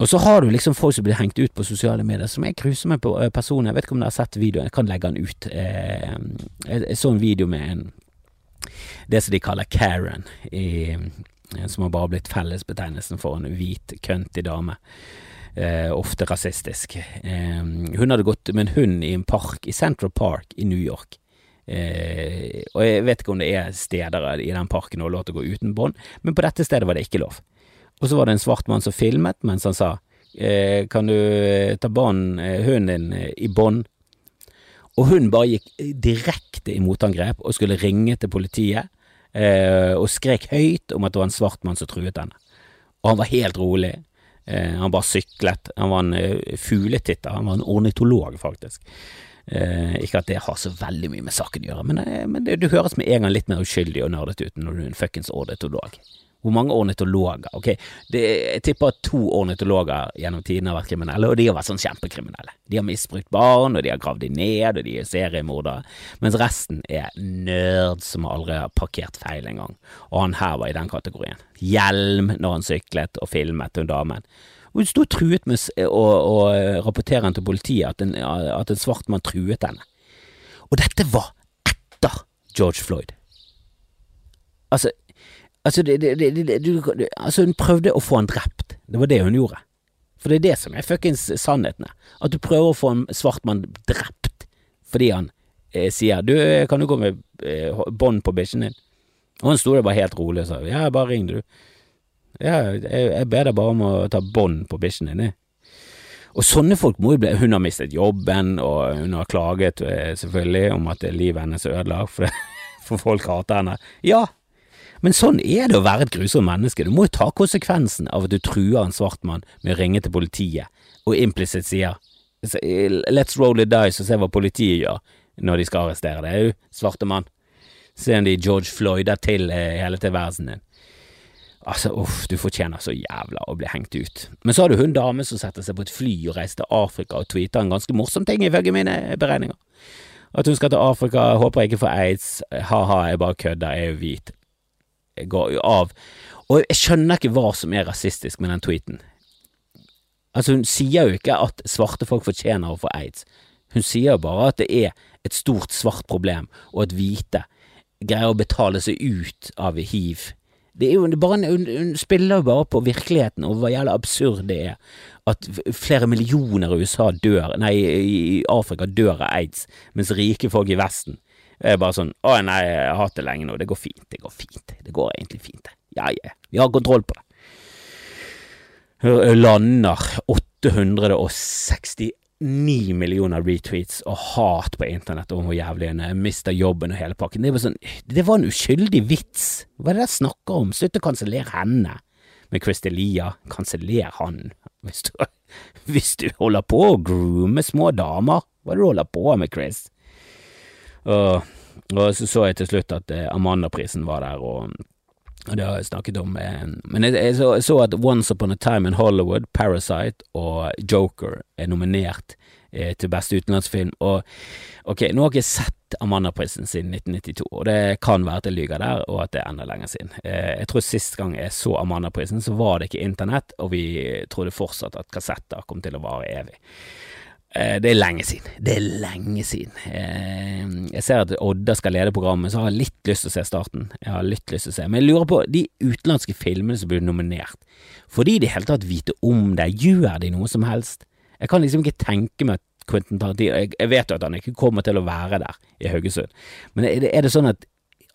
S1: Og så har du liksom folk som blir hengt ut på sosiale medier, som jeg cruiser med på eh, personer. Jeg vet ikke om dere har sett videoen, jeg kan legge den ut. Eh, jeg så en video med en det som de kaller Karen, i, som har bare blitt fellesbetegnelsen for en hvit, køntig dame. Eh, ofte rasistisk. Eh, hun hadde gått med en hund i en park i Central Park i New York. Eh, og jeg vet ikke om det er steder i den parken hvor lov til å gå uten bånd, men på dette stedet var det ikke lov. Og så var det en svart mann som filmet mens han sa eh, kan du ta bånd, eh, hunden din eh, i bånd og hun bare gikk direkte i motangrep og skulle ringe til politiet, eh, og skrek høyt om at det var en svart mann som truet henne. Og han var helt rolig. Eh, han bare syklet. Han var en uh, fugletitter. Han var en ornitolog, faktisk. Eh, ikke at det har så veldig mye med saken å gjøre, men, eh, men du høres med en gang litt mer uskyldig og nerdete ut når du er en fuckings ornitolog. Hvor mange ornitologer? Ok, det, jeg tipper at to ornitologer gjennom tiden har vært kriminelle, og de har vært sånn kjempekriminelle. De har misbrukt barn, og de har gravd dem ned, og de er seriemordere, mens resten er nerds som aldri har parkert feil engang, og han her var i den kategorien. Hjelm når han syklet og filmet hun damen. Hun sto truet med å, å rapportere til politiet at en, at en svart mann truet henne. Og dette var etter George Floyd. Altså, Altså, det, det, det, du, altså, hun prøvde å få han drept. Det var det hun gjorde. For det er det som er fuckings sannheten. At du prøver å få en svart mann drept fordi han eh, sier 'du, kan du gå med eh, bånd på bikkjen din'? Og han sto der bare helt rolig og sa 'ja, bare ring, du'. Ja, jeg, jeg ber deg bare om å ta bånd på bikkjen din, Og sånne folk må jo bli Hun har mistet jobben, og hun har klaget eh, selvfølgelig om at livet hennes er ødelagt, for, for folk hater henne. Ja, men sånn er det å være et grusomt menneske. Du må jo ta konsekvensen av at du truer en svart mann med å ringe til politiet, og implisitt sier let's roll the dice og se hva politiet gjør når de skal arrestere deg, svarte mann. Se om de George Floyder til eh, hele tilværelsen din. Altså, uff, du fortjener så jævla å bli hengt ut. Men så har du hun dame som setter seg på et fly og reiser til Afrika og tweeter en ganske morsom ting, ifølge mine beregninger. At hun skal til Afrika, håper jeg ikke får aids, ha-ha, jeg bare kødder, jeg er jo hvit av. Og jeg skjønner ikke hva som er rasistisk med den tweeten. Altså, hun sier jo ikke at svarte folk fortjener å få aids. Hun sier jo bare at det er et stort svart problem, og at hvite greier å betale seg ut av hiv. Det er jo bare, hun, hun spiller jo bare på virkeligheten og hva jævla absurd det er at flere millioner i USA dør, nei, i Afrika dør av aids, mens rike folk i Vesten jeg er bare sånn Å nei, jeg har hatt det lenge nå. Det går fint. Det går fint. Det går egentlig fint. Ja, ja. Vi har kontroll på det. Lander 869 millioner retweets og hat på internett om hvor jævlig en er. Mister jobben og hele pakken. Det var, sånn, det var en uskyldig vits. Hva er det dere snakker om? Slutt å kansellere henne med Chris Delia. Kanseller han. Hvis du, hvis du holder på å groome små damer. Hva er det du holder på med, Chris? Og, og så så jeg til slutt at eh, Amanda-prisen var der, og, og, det har jeg snakket om. Men jeg, jeg, så, jeg, så, at Once Upon a Time in Hollywood, Parasite og Joker er nominert eh, til beste utenlandsfilm. Og ok, nå har jeg ikke sett Amandaprisen siden 1992, og det kan være at jeg lyver der, og at det er enda lenger siden. Eh, jeg tror sist gang jeg så Amandaprisen, så var det ikke internett, og vi trodde fortsatt at kassetter kom til å vare evig. Eh, det er lenge siden. Det er lenge siden. Eh, jeg ser at Odda skal lede programmet, så har jeg litt lyst til å se starten. Jeg har litt lyst til å se, Men jeg lurer på, de utenlandske filmene som blir nominert, får de i det hele tatt vite om det? Gjør de noe som helst? Jeg kan liksom ikke tenke meg at Quentin Tarantino Jeg vet jo at han ikke kommer til å være der i Haugesund, men er det, er det sånn at,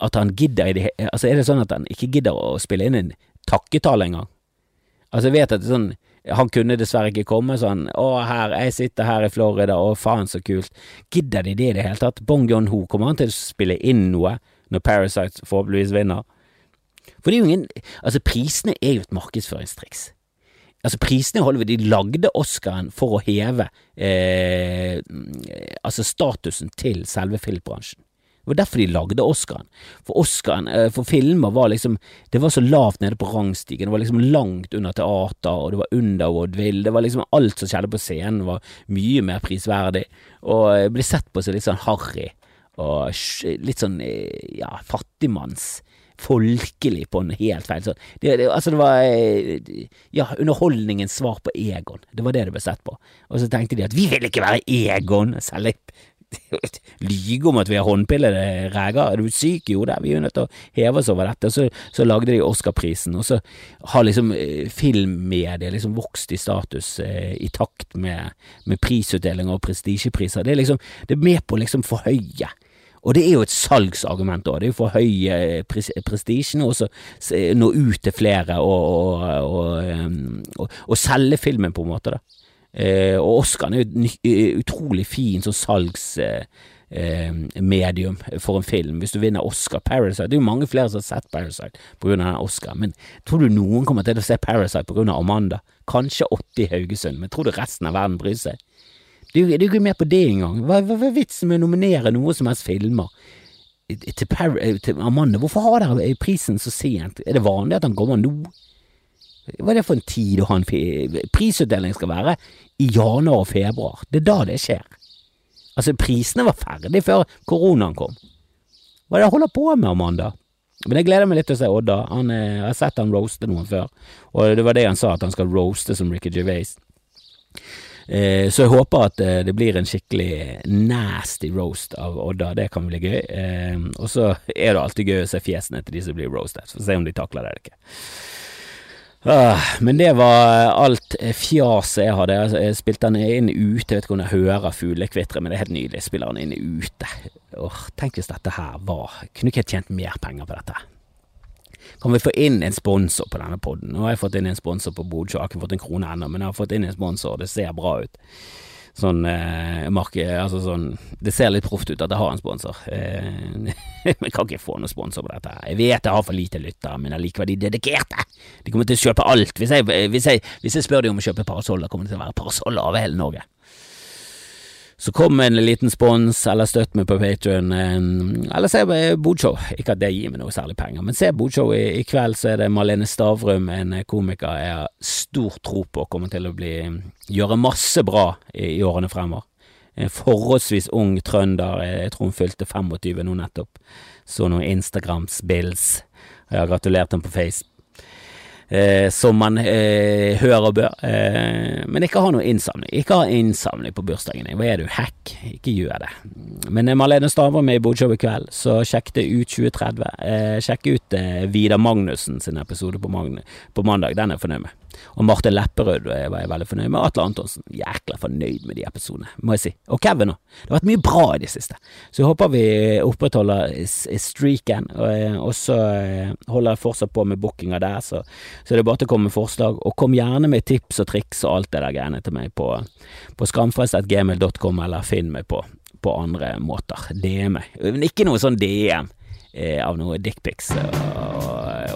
S1: at han gidder det Altså, er det sånn at han ikke gidder å spille inn en takketale engang? Altså, jeg vet at det er sånn han kunne dessverre ikke komme, sånn å her, jeg sitter her i Florida, å faen så kult. Gidder de det i det hele tatt? Bong Yon-ho, kommer han til å spille inn noe når Parasite forhåpentligvis vinner? For det er jo ingen Altså, prisene er jo et markedsføringstriks. Altså, prisene i Hollywood, de lagde Oscaren for å heve eh, altså statusen til selve filmbransjen. Det var derfor de lagde Oscaren. For Oscaren, eh, for filmer var liksom Det var så lavt nede på rangstigen. Det var liksom langt under teater, og det var under Woodville. Det var liksom alt som skjedde på scenen var mye mer prisverdig, og ble sett på som litt sånn harry og litt sånn eh, ja, fattigmanns folkelig på en helt feil sånn. Det, det, altså det var eh, ja, underholdningens svar på Egon. Det var det det ble sett på. Og så tenkte de at vi vil ikke være Egon, selge lyge om at vi har håndpillede reger. Er du syk? Jo, det er vi jo nødt til å heve oss over dette. Så, så lagde de Oscar-prisen, og så har liksom eh, filmmediet liksom vokst i status eh, i takt med, med prisutdelinger og prestisjepriser. Det er liksom det er med på å liksom forhøye. Og det er jo et salgsargument òg. Det er jo for høy pres prestisjen, og så nå ut til flere og, og, og, og, selge filmen, på en måte. da. Eh, og Oscar er jo et utrolig fin sånn salgsmedium eh, for en film. Hvis du vinner Oscar Parasite Det er jo mange flere som har sett Parasite på Oscar, men tror du noen kommer til å se Parasite på grunn av Amanda? Kanskje 80 i Haugesund, men tror du resten av verden bryr seg? Det er jo ikke med på det engang. Hva, hva, hva er vitsen med å nominere noe som helst filmer? Til, til Amanda, hvorfor har dere prisen så sent? Er det vanlig at han kommer nå? Hva er det for en tid å ha en prisutdeling skal være? I januar og februar. Det er da det skjer. Altså, prisene var ferdig før koronaen kom. Hva er det jeg holder på med, Amanda? Men jeg gleder meg litt til å se Odda. Han, eh, jeg har sett han roaste noen før, og det var det han sa, at han skal roaste som Ricky Gervais. Eh, så jeg håper at eh, det blir en skikkelig nasty roast av Odda, det kan bli gøy. Og så er det alltid gøy å se fjesene til de som blir roastet, for å se om de takler det eller ikke. Ah, men det var alt fjaset jeg hadde. Jeg spilte den inn ute. Jeg vet ikke om jeg hører fuglekvitre, men det er helt nydelig. Jeg spiller den inn ute. Åh, tenk hvis dette her var Kunne ikke jeg tjent mer penger på dette? Kan vi få inn en sponsor på denne poden? Nå har jeg fått inn en sponsor på Bodsjå, har ikke fått en krone ennå, men jeg har fått inn en sponsor, det ser bra ut sånn eh, marke, altså sånn Det ser litt proft ut at jeg har en sponsor. Eh, jeg kan ikke få noen sponsor på dette. Jeg vet jeg har for lite lyttere, men allikevel, de dedikerte. De kommer til å kjøpe alt. Hvis jeg, hvis jeg, hvis jeg spør dem om å kjøpe parasoller, kommer det til å være parasoller over hele Norge. Så kom en liten spons, eller støtt meg på Patrion, eller se Bodshow. Ikke at det gir meg noe særlig penger, men se Bodshow. I, I kveld så er det Malene Stavrum, en komiker jeg har stor tro på kommer til å bli gjøre masse bra i, i årene fremover. En forholdsvis ung trønder, jeg tror hun fylte 25 nå nettopp. Så noen Instagrams-bills. Jeg har gratulert henne på Facebook eh, som man eh, hører bør. Eh, men ikke ha noe innsamling. Ikke ha innsamling på bursdagen din. Hva er du, hack? Ikke gjør det. Men eh, Marlene var med i Bodshow i kveld, så sjekk det ut 2030. Eh, sjekk ut eh, Vidar Magnussen sin episode på, på mandag. Den er jeg fornøyd med. Og Marte Lepperød var jeg veldig fornøyd med. Atle Antonsen, jækla fornøyd med de episodene, må jeg si. Og Kevin òg. Det har vært mye bra i det siste. Så jeg håper vi opprettholder streaken, og så eh, holder jeg fortsatt på med bookinga der, så, så det er bare til å komme med forslag. Og kom gjerne med tips og triks og alt det der greiene til meg på, på skamfrelst.gmail.com, eller finn meg på, på andre måter. DM. Men ikke noe sånn DM eh, av noe dickpics og,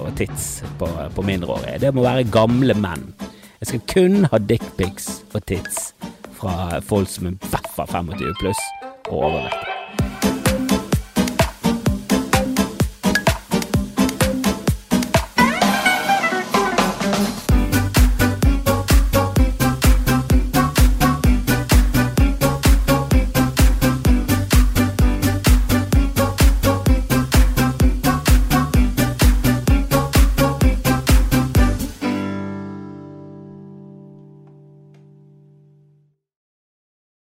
S1: og tits på, på mindreårige. Det må være gamle menn. Jeg skal kun ha dickpics og tits fra folk som er i hvert fall 25 pluss og overvektige.